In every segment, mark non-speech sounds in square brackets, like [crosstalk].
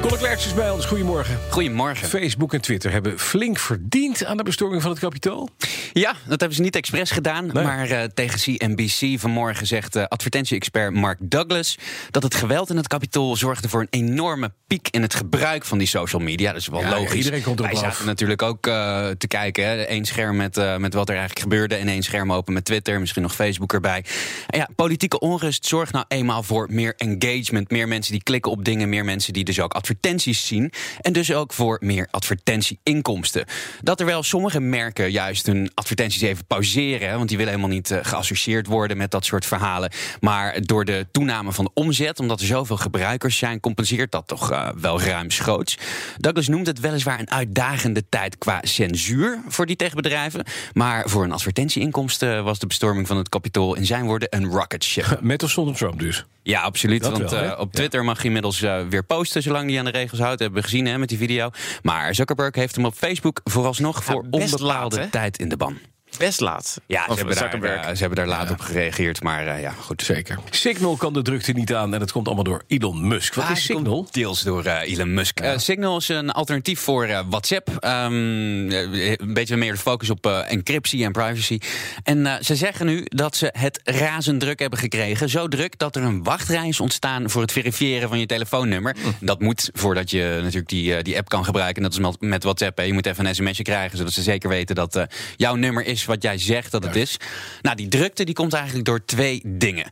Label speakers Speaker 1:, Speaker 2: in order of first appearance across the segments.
Speaker 1: Klerks is bij ons. Goedemorgen.
Speaker 2: Goedemorgen.
Speaker 1: Facebook en Twitter hebben flink verdiend aan de bestorming van het kapitool.
Speaker 2: Ja, dat hebben ze niet expres gedaan. Maar uh, tegen CNBC vanmorgen zegt uh, advertentie-expert Mark Douglas... dat het geweld in het kapitool zorgde voor een enorme piek... in het gebruik van die social media. Dat is wel
Speaker 1: Ja,
Speaker 2: logisch.
Speaker 1: iedereen komt erop
Speaker 2: Wij
Speaker 1: af.
Speaker 2: zaten natuurlijk ook uh, te kijken. Hè. Eén scherm met, met wat er eigenlijk gebeurde... en één scherm open met Twitter, misschien nog Facebook erbij. En ja, politieke onrust zorgt nou eenmaal voor meer engagement. Meer mensen die klikken op dingen. Meer mensen die dus ook advertenties zien. En dus ook voor meer advertentieinkomsten. Dat er wel sommige merken juist hun advertenties even pauzeren. Want die willen helemaal niet uh, geassocieerd worden met dat soort verhalen. Maar door de toename van de omzet, omdat er zoveel gebruikers zijn, compenseert dat toch uh, wel ruimschoots. Douglas noemt het weliswaar een uitdagende tijd qua censuur voor die techbedrijven. Maar voor een advertentieinkomsten was de bestorming van het kapitool in zijn woorden een rocket ship. [laughs]
Speaker 1: Met of zonder Trump dus.
Speaker 2: Ja, absoluut.
Speaker 1: Dat
Speaker 2: want
Speaker 1: wel,
Speaker 2: uh, op Twitter mag je inmiddels uh, weer posten zolang die aan de regels houdt. Hebben we gezien hè, met die video. Maar Zuckerberg heeft hem op Facebook vooralsnog voor onbepaalde tijd in de ban.
Speaker 3: Best laat.
Speaker 2: Ja, ze hebben, daar, uh, ze hebben daar laat op gereageerd. Maar uh, ja, goed.
Speaker 1: Zeker. Signal kan de drukte niet aan en dat komt allemaal door Elon Musk. Wat
Speaker 2: Ah,
Speaker 1: is Signal?
Speaker 2: Deels door uh, Elon Musk. Uh, Signal is een alternatief voor uh, WhatsApp. Um, een beetje meer de focus op uh, encryptie en privacy. En uh, ze zeggen nu dat ze het razend druk hebben gekregen. Zo druk dat er een wachtrij is ontstaan voor het verifiëren van je telefoonnummer.
Speaker 1: Hm.
Speaker 2: Dat moet voordat je natuurlijk die, uh, die app kan gebruiken. Dat is met, met WhatsApp. Hè. Je moet even een sms'je krijgen, zodat ze zeker weten dat uh, jouw nummer is wat jij zegt dat het is. Nou, die drukte die komt eigenlijk door twee dingen.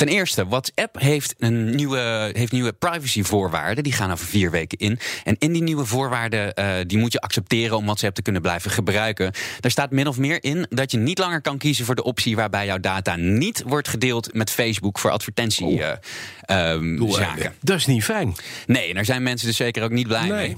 Speaker 2: Ten eerste, WhatsApp heeft, een nieuwe, heeft nieuwe privacyvoorwaarden. Die gaan over vier weken in. En in die nieuwe voorwaarden, uh, die moet je accepteren om WhatsApp te kunnen blijven gebruiken. Daar staat min of meer in dat je niet langer kan kiezen voor de optie waarbij jouw data niet wordt gedeeld met Facebook voor advertentie.
Speaker 1: Oh.
Speaker 2: Uh, um, zaken.
Speaker 1: Dat is niet fijn.
Speaker 2: Nee, en daar zijn mensen dus zeker ook niet blij
Speaker 1: Nee.
Speaker 2: mee.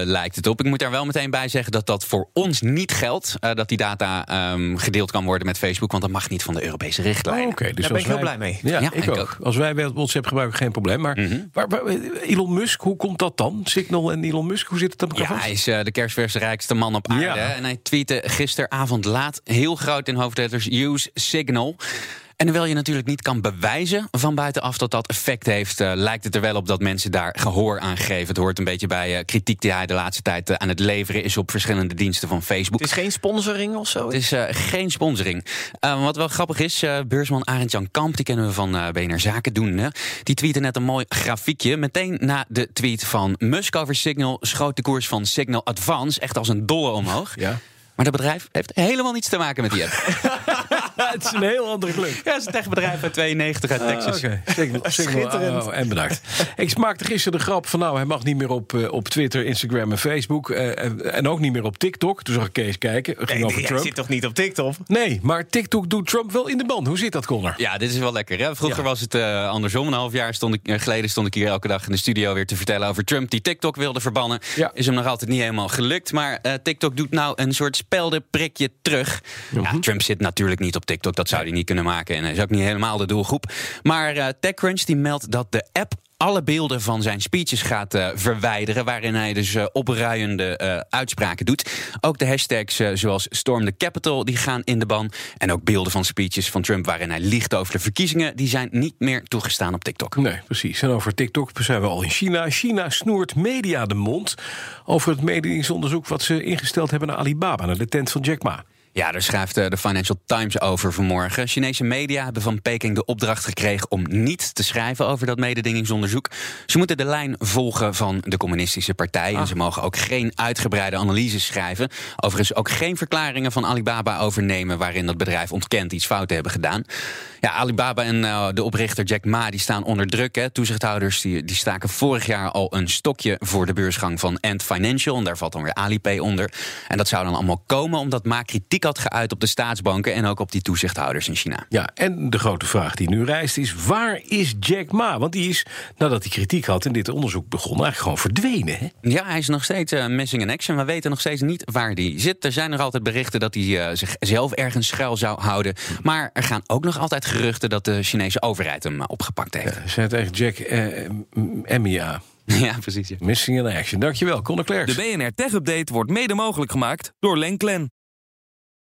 Speaker 2: Uh, lijkt het op. Ik moet daar wel meteen bij zeggen dat dat voor ons niet geldt. Uh, dat die data um, gedeeld kan worden met Facebook. Want dat mag niet van de Europese richtlijnen.
Speaker 1: Oh, Oké, dus
Speaker 3: Daar ben ik heel blij mee.
Speaker 1: Ja,
Speaker 2: Ja,
Speaker 1: ik,
Speaker 2: ik
Speaker 1: ook.
Speaker 2: ook.
Speaker 1: Als wij WhatsApp gebruiken, geen probleem. Maar
Speaker 2: Mhm.
Speaker 1: waar, waar- Elon Musk, hoe komt dat dan? Signal en Elon Musk, hoe zit het dan met
Speaker 2: Ja,
Speaker 1: elkaar
Speaker 2: hij is uh, de kerstversrijkste man op aarde.
Speaker 1: Ja.
Speaker 2: En hij tweette gisteravond laat heel groot in hoofdletters: use signal. En hoewel je natuurlijk niet kan bewijzen van buitenaf dat dat effect heeft, uh, lijkt het er wel op dat mensen daar gehoor aan geven. Het hoort een beetje bij uh, kritiek die hij de laatste tijd uh, aan het leveren is op verschillende diensten van Facebook.
Speaker 3: Het is geen sponsoring of zo?
Speaker 2: Het is uh, geen sponsoring. Uh, wat wel grappig is, uh, beursman Arend Jan Kamp, die kennen we van uh, BNR Zaken doen. Hè? Die tweette net een mooi grafiekje. Meteen na de tweet van Musk over Signal schoot de koers van Signal Advance echt als een dolle omhoog.
Speaker 1: Ja.
Speaker 2: Maar dat bedrijf heeft helemaal niets te maken met die app. [laughs]
Speaker 1: het is een heel andere club.
Speaker 2: ja, het is een techbedrijf uit 92 uit Texas.
Speaker 1: Signal, [laughs] Signal,
Speaker 3: Schitterend.
Speaker 1: oh, en bedankt. Ik maakte gisteren de grap van nou, hij mag niet meer op, eh, op Twitter, Instagram en Facebook. eh, en, en ook niet meer op TikTok. Toen zag ik Kees kijken. Het ging
Speaker 3: Nee,
Speaker 1: Trump.
Speaker 3: zit toch niet op TikTok?
Speaker 1: Nee, maar TikTok doet Trump wel in de band. Hoe zit dat, Connor?
Speaker 2: Ja, dit is wel lekker. Hè? Vroeger
Speaker 1: Ja.
Speaker 2: was het uh, andersom. Een half jaar stond ik, uh, geleden stond ik hier elke dag in de studio weer te vertellen over Trump die TikTok wilde verbannen.
Speaker 1: Ja.
Speaker 2: Is hem nog altijd niet helemaal gelukt. Maar uh, TikTok doet nou een soort speldenprikje terug.
Speaker 1: Mhm.
Speaker 2: Ja, Trump zit natuurlijk niet op TikTok. Dat zou hij niet kunnen maken. En hij is ook niet helemaal de doelgroep. Maar uh, TechCrunch die meldt dat de app alle beelden van zijn speeches gaat uh, verwijderen. Waarin hij dus uh, opruiende uitspraken doet. Ook de hashtags zoals Storm the Capitol die gaan in de ban. En ook beelden van speeches van Trump waarin hij liegt over de verkiezingen. Die zijn niet meer toegestaan op TikTok.
Speaker 1: Nee, precies. En over TikTok zijn we al in China. China snoert media de mond over het mededienstonderzoek wat ze ingesteld hebben naar Alibaba, naar de tent van Jack Ma.
Speaker 2: Ja, daar schrijft eh, de Financial Times over vanmorgen. Chinese media hebben van Peking de opdracht gekregen om niet te schrijven over dat mededingingsonderzoek. Ze moeten de lijn volgen van de communistische partij. En ze mogen ook geen uitgebreide analyses schrijven. Overigens ook geen verklaringen van Alibaba overnemen waarin dat bedrijf ontkent iets fout te hebben gedaan. Ja, Alibaba en uh, de oprichter Jack Ma die staan onder druk. Hè. Toezichthouders die, die staken vorig jaar al een stokje voor de beursgang van Ant Financial. En daar valt dan weer Alipay onder. En dat zou dan allemaal komen omdat Ma kritiek had geuit op de staatsbanken en ook op die toezichthouders in China.
Speaker 1: Ja, en de grote vraag die nu rijst is: waar is Jack Ma? Want die is, nadat hij kritiek had en dit onderzoek begon, eigenlijk gewoon verdwenen. Hè?
Speaker 2: Ja, hij is nog steeds uh, missing in action. We weten nog steeds niet waar hij zit. Er zijn nog altijd berichten dat hij uh, zichzelf ergens schuil zou houden. Maar er gaan ook nog altijd geruchten dat de Chinese overheid hem opgepakt heeft.
Speaker 1: Ja, zei tegen Jack uh, Mia. [laughs]
Speaker 2: Ja, precies. Ja.
Speaker 1: Missing in action. Dankjewel, Conor Klerks.
Speaker 4: De BNR Tech Update wordt mede mogelijk gemaakt door Lenklen.